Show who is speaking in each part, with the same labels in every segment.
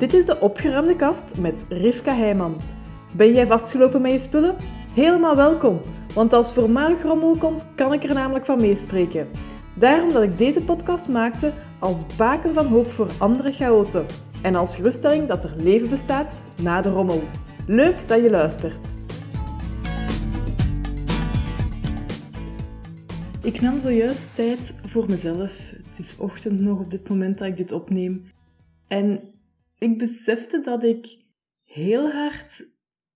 Speaker 1: Dit is de opgeruimde kast met Rivka Heijman. Ben jij vastgelopen met je spullen? Helemaal welkom, want als voormalig rommel komt, kan ik er namelijk van meespreken. Daarom dat ik deze podcast maakte als baken van hoop voor andere chaoten en als geruststelling dat er leven bestaat na de rommel. Leuk dat je luistert. Ik nam zojuist tijd voor mezelf. Het is ochtend nog op dit moment dat ik dit opneem. En ik besefte dat ik heel hard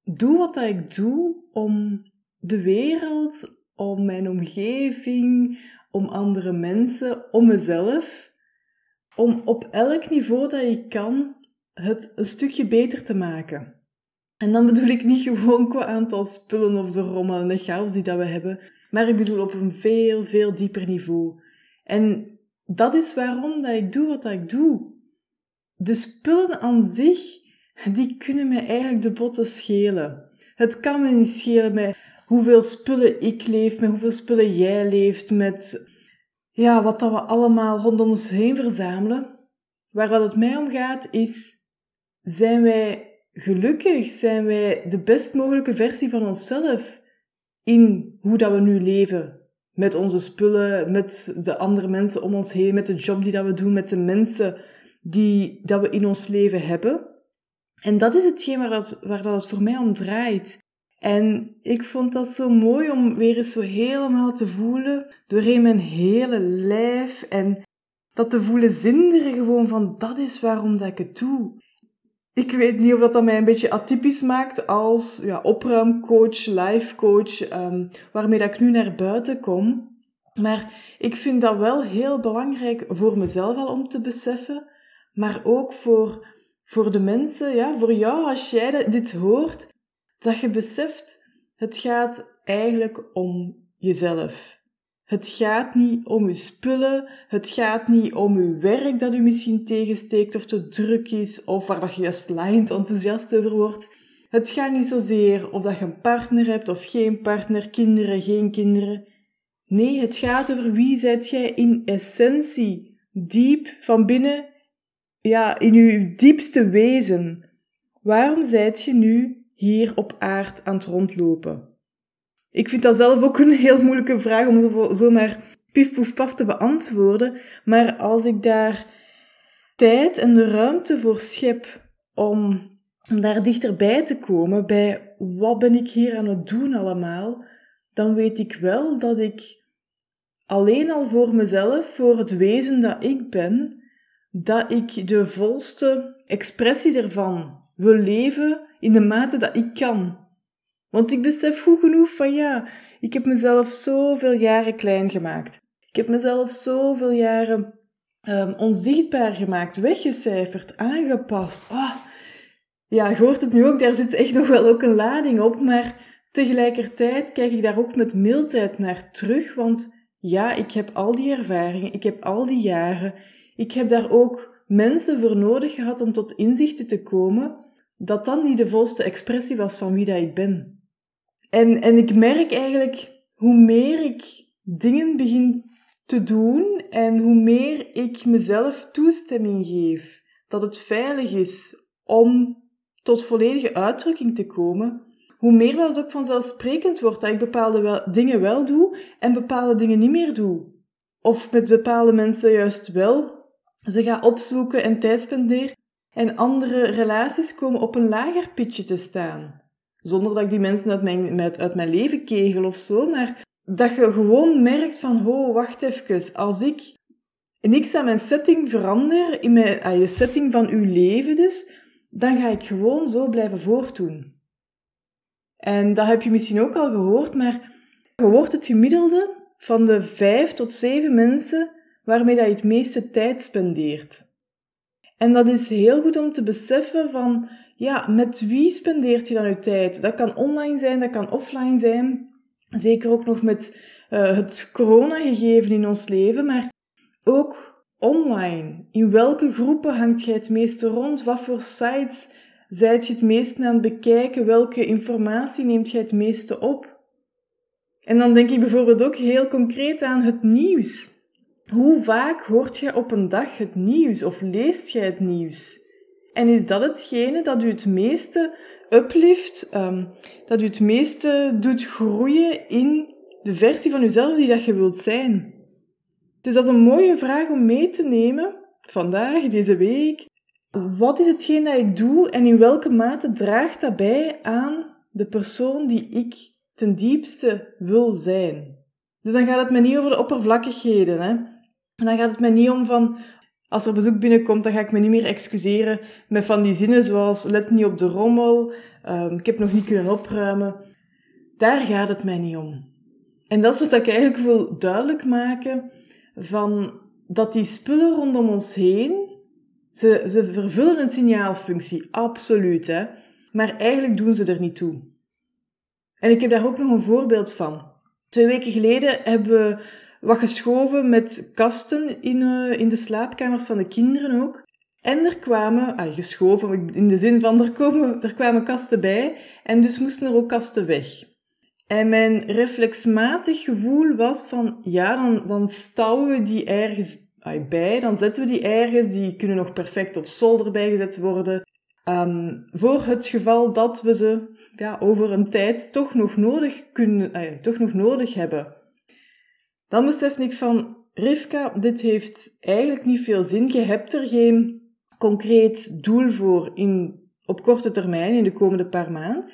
Speaker 1: doe wat dat ik doe om de wereld, om mijn omgeving, om andere mensen, om mezelf, om op elk niveau dat ik kan het een stukje beter te maken. En dan bedoel ik niet gewoon qua aantal spullen of de rommel en de chaos die dat we hebben, maar ik bedoel op een veel, veel dieper niveau. En dat is waarom dat ik doe wat dat ik doe. De spullen aan zich, die kunnen mij eigenlijk de botten schelen. Het kan me niet schelen met hoeveel spullen ik leef, met hoeveel spullen jij leeft, met ja, wat dat we allemaal rondom ons heen verzamelen. Waar wat het mij om gaat is, zijn wij gelukkig? Zijn wij de best mogelijke versie van onszelf in hoe dat we nu leven? Met onze spullen, met de andere mensen om ons heen, met de job die dat we doen, met de mensen die dat we in ons leven hebben. En dat is hetgeen waar dat, waar dat het voor mij om draait. En ik vond dat zo mooi om weer eens zo helemaal te voelen, doorheen mijn hele lijf. En dat te voelen zinderen gewoon van, dat is waarom dat ik het doe. Ik weet niet of dat, dat mij een beetje atypisch maakt als ja, opruimcoach, life coach, um, waarmee dat ik nu naar buiten kom. Maar ik vind dat wel heel belangrijk voor mezelf al om te beseffen, maar ook voor, voor de mensen, ja, voor jou als jij dit hoort, dat je beseft, het gaat eigenlijk om jezelf. Het gaat niet om uw spullen, het gaat niet om uw werk dat u misschien tegensteekt of te druk is of waar dat je juist laaiend enthousiast over wordt. Het gaat niet zozeer of dat je een partner hebt of geen partner, kinderen, geen kinderen. Nee, het gaat over wie zijt jij in essentie, diep van binnen, ja, in uw diepste wezen. Waarom zijt je nu hier op aard aan het rondlopen? Ik vind dat zelf ook een heel moeilijke vraag om zo, zomaar pief poef paf te beantwoorden. Maar als ik daar tijd en de ruimte voor schep om, om daar dichterbij te komen bij wat ben ik hier aan het doen allemaal, dan weet ik wel dat ik alleen al voor mezelf, voor het wezen dat ik ben, dat ik de volste expressie ervan wil leven in de mate dat ik kan. Want ik besef goed genoeg van ja, ik heb mezelf zoveel jaren klein gemaakt. Ik heb mezelf zoveel jaren um, onzichtbaar gemaakt, weggecijferd, aangepast. Oh, ja, je hoort het nu ook, daar zit echt nog wel ook een lading op, maar tegelijkertijd kijk ik daar ook met mildheid naar terug, want ja, ik heb al die ervaringen, ik heb al die jaren, ik heb daar ook mensen voor nodig gehad om tot inzichten te komen dat dan niet de volste expressie was van wie dat ik ben. En, en ik merk eigenlijk hoe meer ik dingen begin te doen en hoe meer ik mezelf toestemming geef dat het veilig is om tot volledige uitdrukking te komen, hoe meer dat het ook vanzelfsprekend wordt dat ik bepaalde wel, dingen wel doe en bepaalde dingen niet meer doe. Of met bepaalde mensen juist wel ze ga opzoeken en tijd spendeer en andere relaties komen op een lager pitje te staan. Zonder dat ik die mensen uit mijn, uit mijn leven kegel of zo, maar dat je gewoon merkt van, oh, wacht even, als ik niks aan mijn setting verander, in mijn, aan je setting van uw leven dus, dan ga ik gewoon zo blijven voortdoen. En dat heb je misschien ook al gehoord, maar je wordt het gemiddelde van de vijf tot zeven mensen waarmee dat je het meeste tijd spendeert. En dat is heel goed om te beseffen van, ja, met wie spendeert je dan je tijd? Dat kan online zijn, dat kan offline zijn. Zeker ook nog met uh, het coronagegeven in ons leven, maar ook online. In welke groepen hangt jij het meeste rond? Wat voor sites zijt je het meeste aan het bekijken? Welke informatie neemt jij het meeste op? En dan denk ik bijvoorbeeld ook heel concreet aan het nieuws. Hoe vaak hoort je op een dag het nieuws of leest jij het nieuws? En is dat hetgene dat u het meeste uplift, um, dat u het meeste doet groeien in de versie van uzelf die dat je wilt zijn? Dus dat is een mooie vraag om mee te nemen vandaag, deze week. Wat is hetgeen dat ik doe en in welke mate draagt dat bij aan de persoon die ik ten diepste wil zijn? Dus dan gaat het me niet over de oppervlakkigheden. Hè? En dan gaat het me niet om van, als er bezoek binnenkomt, dan ga ik me niet meer excuseren met van die zinnen zoals let niet op de rommel, um, ik heb nog niet kunnen opruimen. Daar gaat het mij niet om. En dat is wat ik eigenlijk wil duidelijk maken, van dat die spullen rondom ons heen, ze, ze vervullen een signaalfunctie, absoluut, hè. Maar eigenlijk doen ze er niet toe. En ik heb daar ook nog een voorbeeld van. Twee weken geleden hebben we wat geschoven met kasten in, uh, in de slaapkamers van de kinderen ook. En er kwamen, ah, geschoven in de zin van er, komen, er kwamen kasten bij en dus moesten er ook kasten weg. En mijn reflexmatig gevoel was van, ja, dan, dan stouwen we die ergens bij, dan zetten we die ergens, die kunnen nog perfect op zolder bijgezet worden. Um, voor het geval dat we ze ja, over een tijd toch nog nodig, kunnen, uh, toch nog nodig hebben. Dan besef ik van, Rivka, dit heeft eigenlijk niet veel zin. Je hebt er geen concreet doel voor in, op korte termijn, in de komende paar maanden.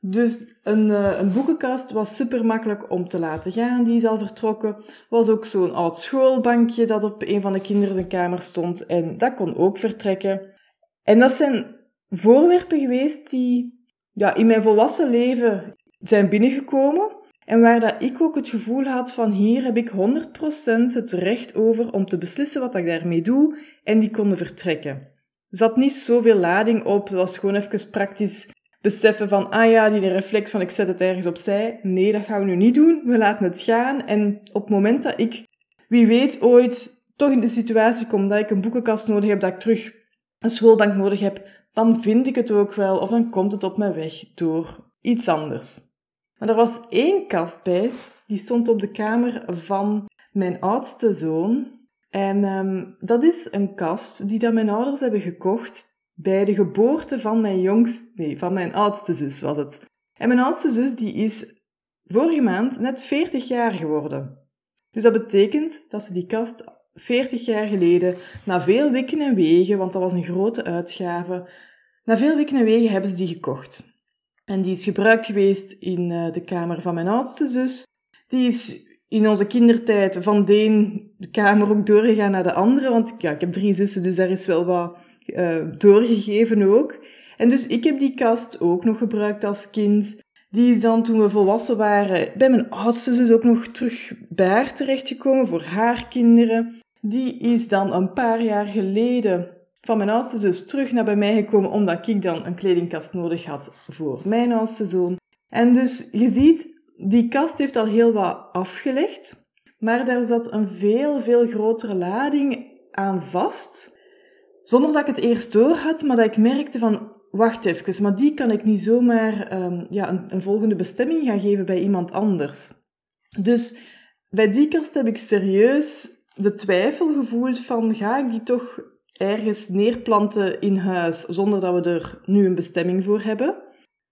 Speaker 1: Dus een, uh, een boekenkast was super makkelijk om te laten gaan. Die is al vertrokken. Was ook zo'n oud schoolbankje dat op een van de kinderen zijn kamer stond. En dat kon ook vertrekken. En dat zijn voorwerpen geweest die ja, in mijn volwassen leven zijn binnengekomen. En waar dat ik ook het gevoel had van hier heb ik 100% het recht over om te beslissen wat ik daarmee doe. En die konden vertrekken. Er zat niet zoveel lading op. Het was gewoon even praktisch beseffen van, ah ja, die reflex van ik zet het ergens opzij. Nee, dat gaan we nu niet doen. We laten het gaan. En op het moment dat ik, wie weet, ooit toch in de situatie kom dat ik een boekenkast nodig heb, dat ik terug een schoolbank nodig heb, dan vind ik het ook wel of dan komt het op mijn weg door iets anders. Maar er was één kast bij, die stond op de kamer van mijn oudste zoon. En um, dat is een kast die dat mijn ouders hebben gekocht bij de geboorte van mijn jongst, nee, van mijn oudste zus was het. En mijn oudste zus die is vorige maand net 40 jaar geworden. Dus dat betekent dat ze die kast 40 jaar geleden, na veel wikken en wegen, want dat was een grote uitgave, na veel wikken en wegen hebben ze die gekocht. En die is gebruikt geweest in eh, de kamer van mijn oudste zus. Die is in onze kindertijd van de een kamer ook doorgegaan naar de andere, want ja, ik heb drie zussen, dus daar is wel wat uh, doorgegeven ook. En dus ik heb die kast ook nog gebruikt als kind. Die is dan toen we volwassen waren bij mijn oudste zus ook nog terug bij haar terechtgekomen voor haar kinderen. Die is dan een paar jaar geleden van mijn oudste zus terug naar bij mij gekomen omdat ik dan een kledingkast nodig had voor mijn oudste zoon. En dus je ziet, die kast heeft al heel wat afgelegd, maar daar zat een veel, veel grotere lading aan vast zonder dat ik het eerst door had, maar dat ik merkte van, wacht even, maar die kan ik niet zomaar um, ja, een, een, volgende bestemming gaan geven bij iemand anders. Dus bij die kast heb ik serieus de twijfel gevoeld van, ga ik die toch ergens neerplanten in huis, zonder dat we er nu een bestemming voor hebben?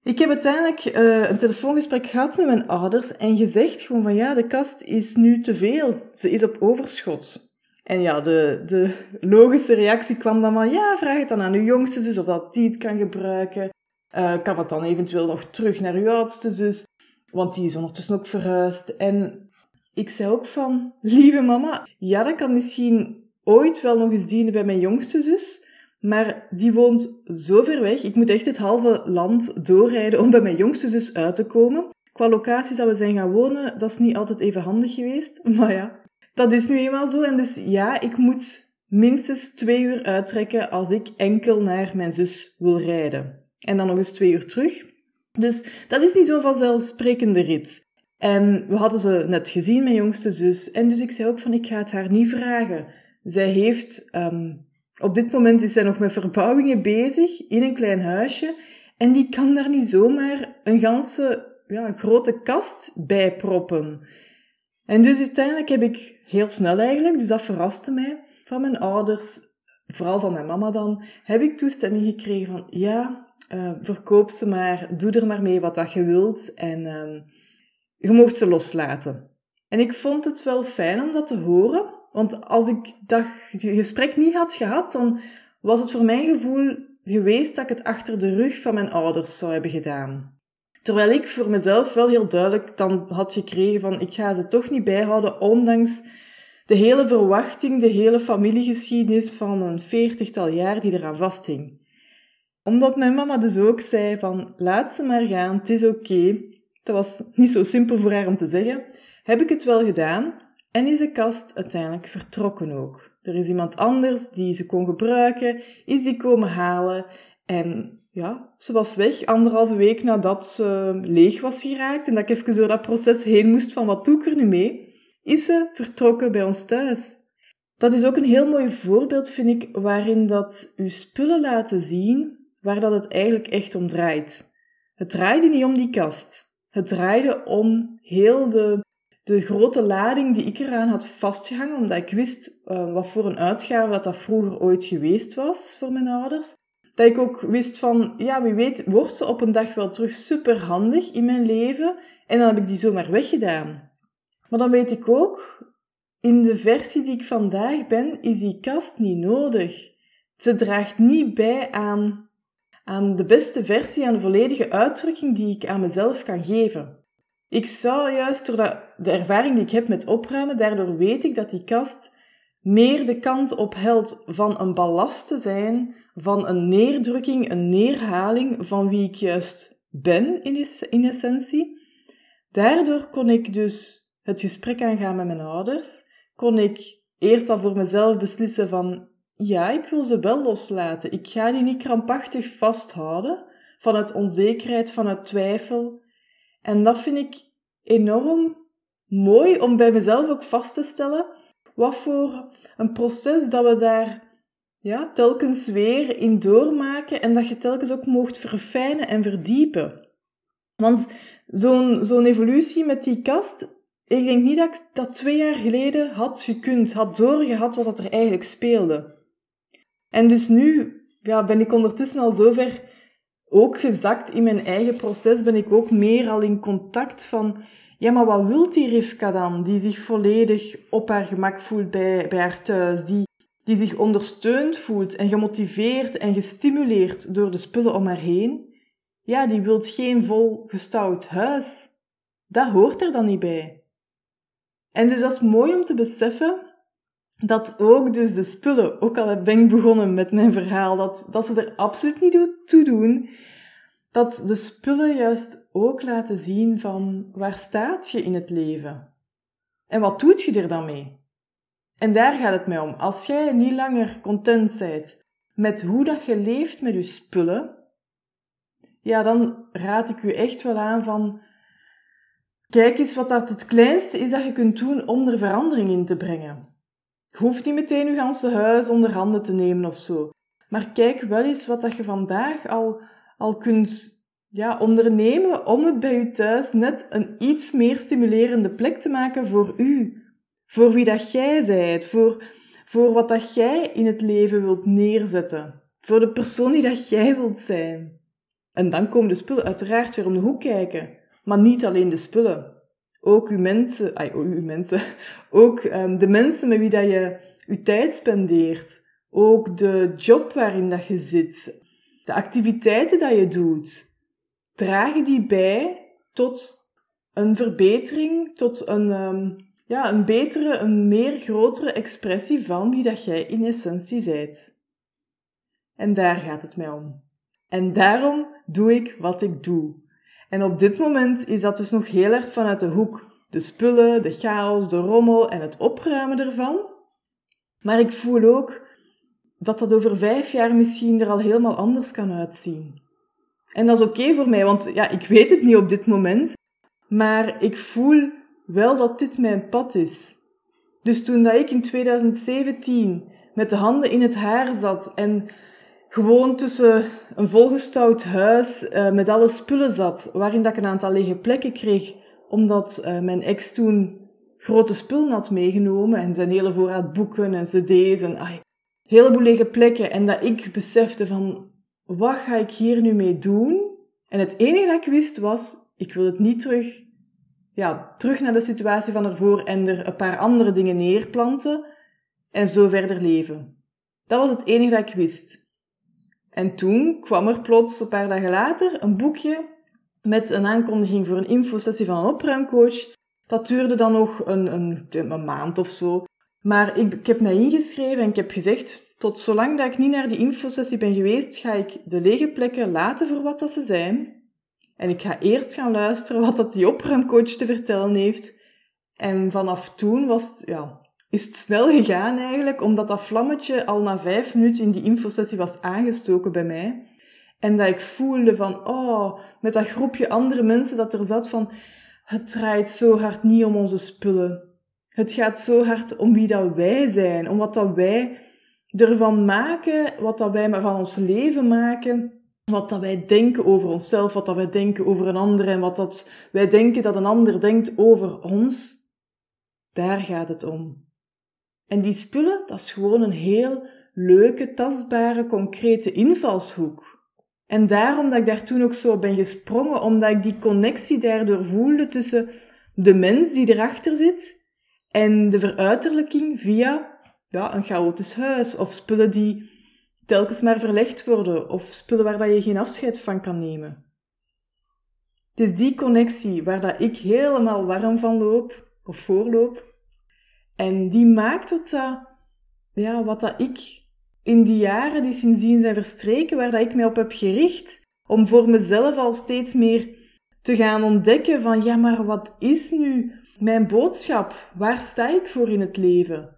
Speaker 1: Ik heb uiteindelijk uh, een telefoongesprek gehad met mijn ouders en gezegd gewoon van ja, de kast is nu te veel. Ze is op overschot. En ja, de, de logische reactie kwam dan van, ja, vraag het dan aan uw jongste zus of dat die het kan gebruiken. Uh, kan het dan eventueel nog terug naar uw oudste zus, want die is ondertussen ook verhuisd. En ik zei ook van, lieve mama, ja, dat kan misschien ooit wel nog eens dienen bij mijn jongste zus, maar die woont zo ver weg. Ik moet echt het halve land doorrijden om bij mijn jongste zus uit te komen. Qua locatie dat we zijn gaan wonen, dat is niet altijd even handig geweest. Maar ja, dat is nu eenmaal zo. En dus ja, ik moet minstens twee uur uittrekken als ik enkel naar mijn zus wil rijden. En dan nog eens twee uur terug. Dus dat is niet zo'n vanzelfsprekende rit. En we hadden ze net gezien, mijn jongste zus. En dus ik zei ook van, ik ga het haar niet vragen. Zij heeft, um, op dit moment is zij nog met verbouwingen bezig in een klein huisje. En die kan daar niet zomaar een ganse ja, grote kast bij proppen. En dus uiteindelijk heb ik heel snel eigenlijk, dus dat verraste mij, van mijn ouders vooral van mijn mama dan, heb ik toestemming gekregen van, ja, uh, verkoop ze maar, doe er maar mee wat dat je wilt en uh, je mocht ze loslaten. En ik vond het wel fijn om dat te horen, want als ik dat gesprek niet had gehad, dan was het voor mijn gevoel geweest dat ik het achter de rug van mijn ouders zou hebben gedaan. Terwijl ik voor mezelf wel heel duidelijk dan had gekregen van ik ga ze toch niet bijhouden, ondanks de hele verwachting, de hele familiegeschiedenis van een veertigtal jaar die eraan vasthing. Omdat mijn mama dus ook zei van laat ze maar gaan, het is oké. Dat was niet zo simpel voor haar om te zeggen. Heb ik het wel gedaan en is de kast uiteindelijk vertrokken ook. Er is iemand anders die ze kon gebruiken, is die komen halen en ja, ze was weg anderhalve week nadat ze leeg was geraakt en dat ik even door dat proces heen moest van wat doe ik er nu mee, is ze vertrokken bij ons thuis. Dat is ook een heel mooi voorbeeld, vind ik, waarin dat uw spullen laten zien waar dat het eigenlijk echt om draait. Het draaide niet om die kast. Het draaide om heel de, de grote lading die ik eraan had vastgehangen, omdat ik wist uh, wat voor een uitgave dat dat vroeger ooit geweest was voor mijn ouders dat ik ook wist van, ja, wie weet, wordt ze op een dag wel terug super handig in mijn leven en dan heb ik die zomaar weggedaan. Maar dan weet ik ook, in de versie die ik vandaag ben, is die kast niet nodig. Ze draagt niet bij aan, aan de beste versie, aan de volledige uitdrukking die ik aan mezelf kan geven. Ik zou juist door de ervaring die ik heb met opruimen, daardoor weet ik dat die kast meer de kant op helpt van een ballast te zijn van een neerdrukking, een neerhaling van wie ik juist ben in, in essentie. Daardoor kon ik dus het gesprek aangaan met mijn ouders. Kon ik eerst al voor mezelf beslissen van, ja, ik wil ze wel loslaten. Ik ga die niet krampachtig vasthouden, vanuit onzekerheid, vanuit twijfel. En dat vind ik enorm mooi om bij mezelf ook vast te stellen wat voor een proces dat we daar ja, telkens weer in doormaken en dat je telkens ook mocht verfijnen en verdiepen. Want zo'n zo'n evolutie met die kast, ik denk niet dat ik dat twee jaar geleden had gekund, had doorgehad wat er eigenlijk speelde. En dus nu ja, ben ik ondertussen al zover ook gezakt in mijn eigen proces, ben ik ook meer al in contact van, ja, maar wat wil die Rivka dan, die zich volledig op haar gemak voelt bij, bij haar thuis, die die zich ondersteund voelt en gemotiveerd en gestimuleerd door de spullen om haar heen, ja, die wilt geen volgestouwd huis. Dat hoort er dan niet bij. En dus dat is mooi om te beseffen dat ook dus de spullen, ook al ben ik begonnen met mijn verhaal, dat, dat ze er absoluut niet toe doen, dat de spullen juist ook laten zien van waar staat je in het leven? En wat doet je er dan mee? En daar gaat het mij om. Als jij niet langer content bent met hoe dat je leeft met je spullen, ja, dan raad ik u echt wel aan van, kijk eens wat dat het kleinste is dat je kunt doen om er verandering in te brengen. Je hoeft niet meteen je ganse huis onder handen te nemen of zo. Maar kijk wel eens wat dat je vandaag al, al kunt ja, ondernemen om het bij u thuis net een iets meer stimulerende plek te maken voor u. Voor wie dat jij zijt, voor, voor wat dat jij in het leven wilt neerzetten. Voor de persoon die dat jij wilt zijn. En dan komen de spullen uiteraard weer om de hoek kijken. Maar niet alleen de spullen. Ook uw mensen, ay, uw mensen, ook um, de mensen met wie dat je je tijd spendeert. Ook de job waarin dat je zit. De activiteiten dat je doet. Dragen die bij tot een verbetering, tot een, um, ja, een betere, een meer grotere expressie van wie dat jij in essentie zijt. En daar gaat het mij om. En daarom doe ik wat ik doe. En op dit moment is dat dus nog heel erg vanuit de hoek. De spullen, de chaos, de rommel en het opruimen ervan. Maar ik voel ook dat dat over vijf jaar misschien er al helemaal anders kan uitzien. En dat is oké voor mij, want ja, ik weet het niet op dit moment. Maar ik voel wel dat dit mijn pad is. Dus toen dat ik in 2017 met de handen in het haar zat en gewoon tussen een volgestouwd huis uh, met alle spullen zat, waarin dat ik een aantal lege plekken kreeg, omdat uh, mijn ex toen grote spullen had meegenomen en zijn hele voorraad boeken en cd's en ai, heleboel lege plekken en dat ik besefte van, wat ga ik hier nu mee doen? En het enige dat ik wist was, ik wil het niet terug, ja, terug naar de situatie van ervoor en er een paar andere dingen neerplanten en zo verder leven. Dat was het enige dat ik wist. En toen kwam er plots, een paar dagen later, een boekje met een aankondiging voor een infosessie van een opruimcoach. Dat duurde dan nog een, een, maand of zo. Maar ik, ik heb mij ingeschreven en ik heb gezegd, tot zolang dat ik niet naar die infosessie ben geweest, ga ik de lege plekken laten voor wat dat ze zijn. En ik ga eerst gaan luisteren wat dat die opruimcoach te vertellen heeft. En vanaf toen was ja, is het snel gegaan eigenlijk, omdat dat vlammetje al na vijf minuten in die infosessie was aangestoken bij mij. En dat ik voelde van, oh, met dat groepje andere mensen dat er zat van, het draait zo hard niet om onze spullen. Het gaat zo hard om wie dat wij zijn, om wat dat wij ervan maken, wat dat wij van ons leven maken, wat dat wij denken over onszelf, wat dat wij denken over een ander en wat dat wij denken dat een ander denkt over ons. Daar gaat het om. En die spullen, dat is gewoon een heel leuke, tastbare, concrete invalshoek. En daarom dat ik daar toen ook zo ben gesprongen, omdat ik die connectie daardoor voelde tussen de mens die erachter zit en de veruiterlijking via ja, een chaotisch huis of spullen die telkens maar verlegd worden of spullen waar dat je geen afscheid van kan nemen. Het is die connectie waar dat ik helemaal warm van loop of voorloop en die maakt tot dat, ja, wat dat ik in die jaren die sindsdien zijn verstreken, waar dat ik mij op heb gericht, om voor mezelf al steeds meer te gaan ontdekken van, ja, maar wat is nu mijn boodschap? Waar sta ik voor in het leven?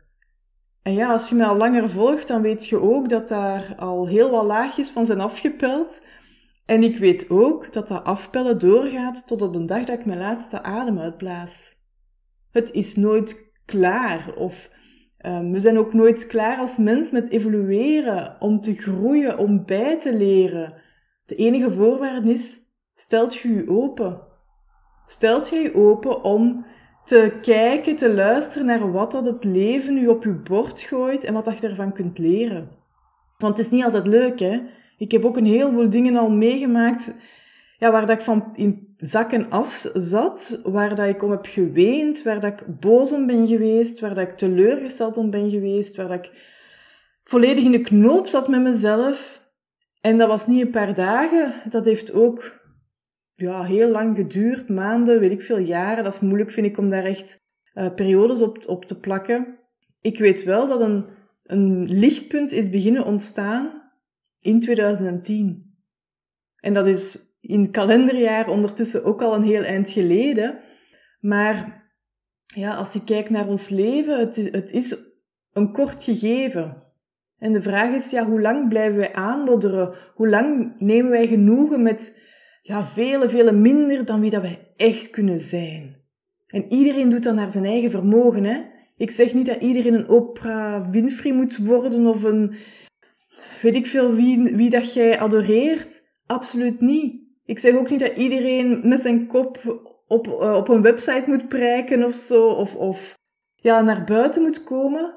Speaker 1: En ja, als je mij al langer volgt, dan weet je ook dat daar al heel wat laagjes van zijn afgepeld. En ik weet ook dat dat afpellen doorgaat tot op de dag dat ik mijn laatste adem uitblaas. Het is nooit klaar. Of um, we zijn ook nooit klaar als mens met evolueren, om te groeien, om bij te leren. De enige voorwaarde is, stelt je je open. Stelt je je open om te kijken, te luisteren naar wat dat het leven u op je bord gooit en wat dat je ervan kunt leren. Want het is niet altijd leuk, hè. Ik heb ook een heleboel dingen al meegemaakt ja, waar dat ik van in zak en as zat, waar dat ik om heb geweend, waar dat ik boos om ben geweest, waar dat ik teleurgesteld om ben geweest, waar dat ik volledig in de knoop zat met mezelf. En dat was niet een paar dagen, dat heeft ook ja, heel lang geduurd, maanden, weet ik veel, jaren. Dat is moeilijk, vind ik, om daar echt uh, periodes op, op te plakken. Ik weet wel dat een, een lichtpunt is beginnen ontstaan in 2010. En dat is in kalenderjaar ondertussen ook al een heel eind geleden. Maar ja, als je kijkt naar ons leven, het is, het is een kort gegeven. En de vraag is, ja, hoe lang blijven wij aanmodderen? Hoe lang nemen wij genoegen met ja, vele, vele minder dan wie dat wij echt kunnen zijn? En iedereen doet dat naar zijn eigen vermogen, hè? Ik zeg niet dat iedereen een Oprah Winfrey moet worden of een, weet ik veel, wie, wie dat jij adoreert. Absoluut niet. Ik zeg ook niet dat iedereen met zijn kop op, uh, op een website moet prijken of zo, of, of ja, naar buiten moet komen.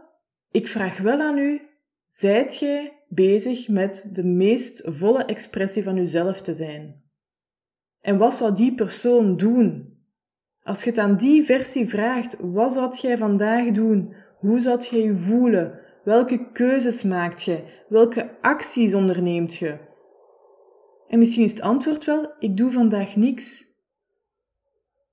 Speaker 1: Ik vraag wel aan u, zijt gij bezig met de meest volle expressie van uzelf te zijn? En wat zou die persoon doen? Als je het aan die versie vraagt, wat zou jij vandaag doen? Hoe zou jij je voelen? Welke keuzes maakt je? Welke acties onderneemt je? En misschien is het antwoord wel, ik doe vandaag niks.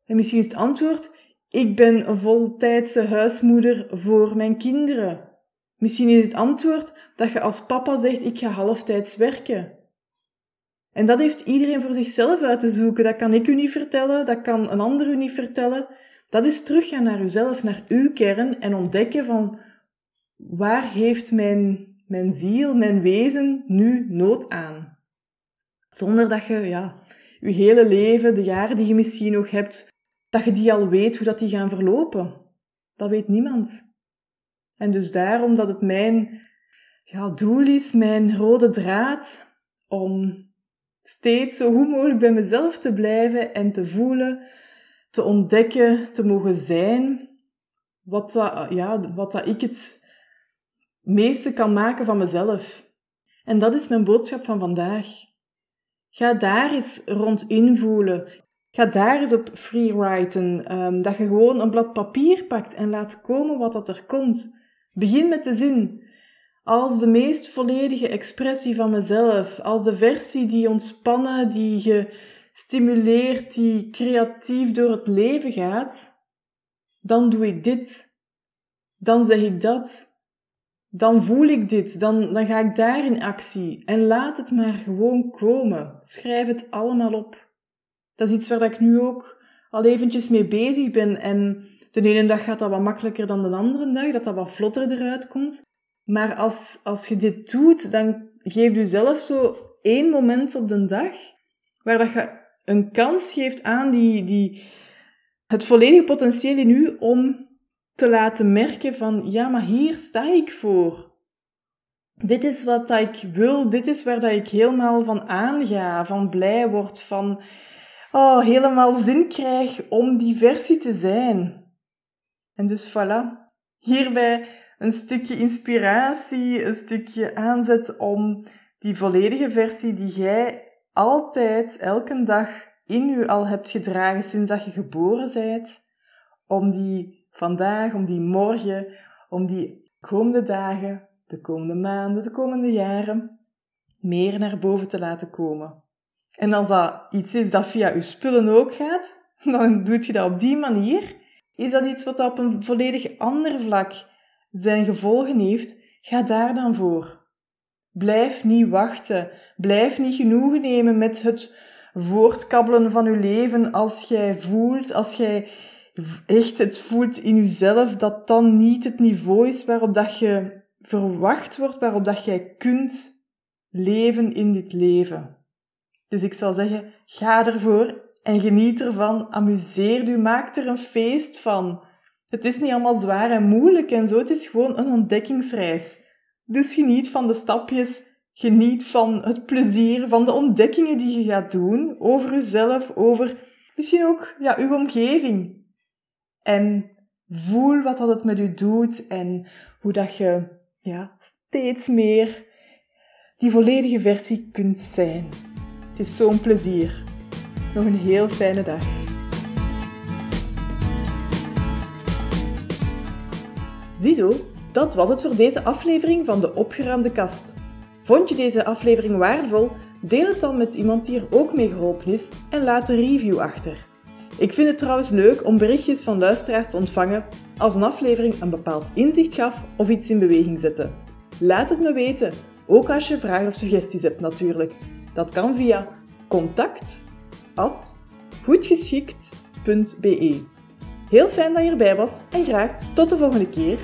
Speaker 1: En misschien is het antwoord, ik ben een voltijdse huismoeder voor mijn kinderen. Misschien is het antwoord dat je als papa zegt, ik ga halftijds werken. En dat heeft iedereen voor zichzelf uit te zoeken. Dat kan ik u niet vertellen, dat kan een ander u niet vertellen. Dat is teruggaan naar uzelf, naar uw kern en ontdekken van waar heeft mijn, mijn ziel, mijn wezen nu nood aan. Zonder dat je ja, je hele leven, de jaren die je misschien nog hebt, dat je die al weet hoe dat die gaan verlopen. Dat weet niemand. En dus daarom dat het mijn ja, doel is, mijn rode draad, om steeds zo goed mogelijk bij mezelf te blijven en te voelen, te ontdekken, te mogen zijn, wat ja, wat dat ik het meeste kan maken van mezelf. En dat is mijn boodschap van vandaag. Ga daar eens rond invoelen. Ga daar eens op freewriten. Um, dat je gewoon een blad papier pakt en laat komen wat dat er komt. Begin met de zin. Als de meest volledige expressie van mezelf, als de versie die ontspannen, die gestimuleerd, die creatief door het leven gaat, dan doe ik dit. Dan zeg ik dat. Dan voel ik dit. Dan, dan ga ik daar in actie. En laat het maar gewoon komen. Schrijf het allemaal op. Dat is iets waar ik nu ook al eventjes mee bezig ben. En de ene dag gaat dat wat makkelijker dan de andere dag, dat dat wat vlotter eruit komt. Maar als, als je dit doet, dan geef je zelf zo één moment op de dag waar dat je een kans geeft aan die, die, het volledige potentieel in u om te laten merken van, ja, maar hier sta ik voor. Dit is wat ik wil, dit is waar dat ik helemaal van aanga, van blij word, van oh, helemaal zin krijg om die versie te zijn. En dus voilà, hierbij een stukje inspiratie, een stukje aanzet om die volledige versie die jij altijd, elke dag in u al hebt gedragen sinds dat je geboren bent, om die vandaag, om die morgen, om die komende dagen, de komende maanden, de komende jaren, meer naar boven te laten komen. En als dat iets is dat via uw spullen ook gaat, dan doe je dat op die manier. Is dat iets wat op een volledig ander vlak zijn gevolgen heeft, ga daar dan voor. Blijf niet wachten. Blijf niet genoegen nemen met het voortkabbelen van uw leven als jij voelt, als jij echt het voelt in jezelf dat dan niet het niveau is waarop dat je verwacht wordt, waarop dat jij kunt leven in dit leven. Dus ik zal zeggen, ga ervoor en geniet ervan, amuseer u, maak er een feest van. Het is niet allemaal zwaar en moeilijk en zo, het is gewoon een ontdekkingsreis. Dus geniet van de stapjes, geniet van het plezier, van de ontdekkingen die je gaat doen over jezelf, over misschien ook ja, uw omgeving. En voel wat dat het met u doet en hoe dat je ja, steeds meer die volledige versie kunt zijn. Het is zo'n plezier. Nog een heel fijne dag. Ziezo, dat was het voor deze aflevering van de Opgeruimde Kast. Vond je deze aflevering waardevol? Deel het dan met iemand die er ook mee geholpen is en laat een review achter. Ik vind het trouwens leuk om berichtjes van luisteraars te ontvangen als een aflevering een bepaald inzicht gaf of iets in beweging zette. Laat het me weten, ook als je vragen of suggesties hebt natuurlijk. Dat kan via contact@goedgeschikt.be. Heel fijn dat je erbij was en graag tot de volgende keer.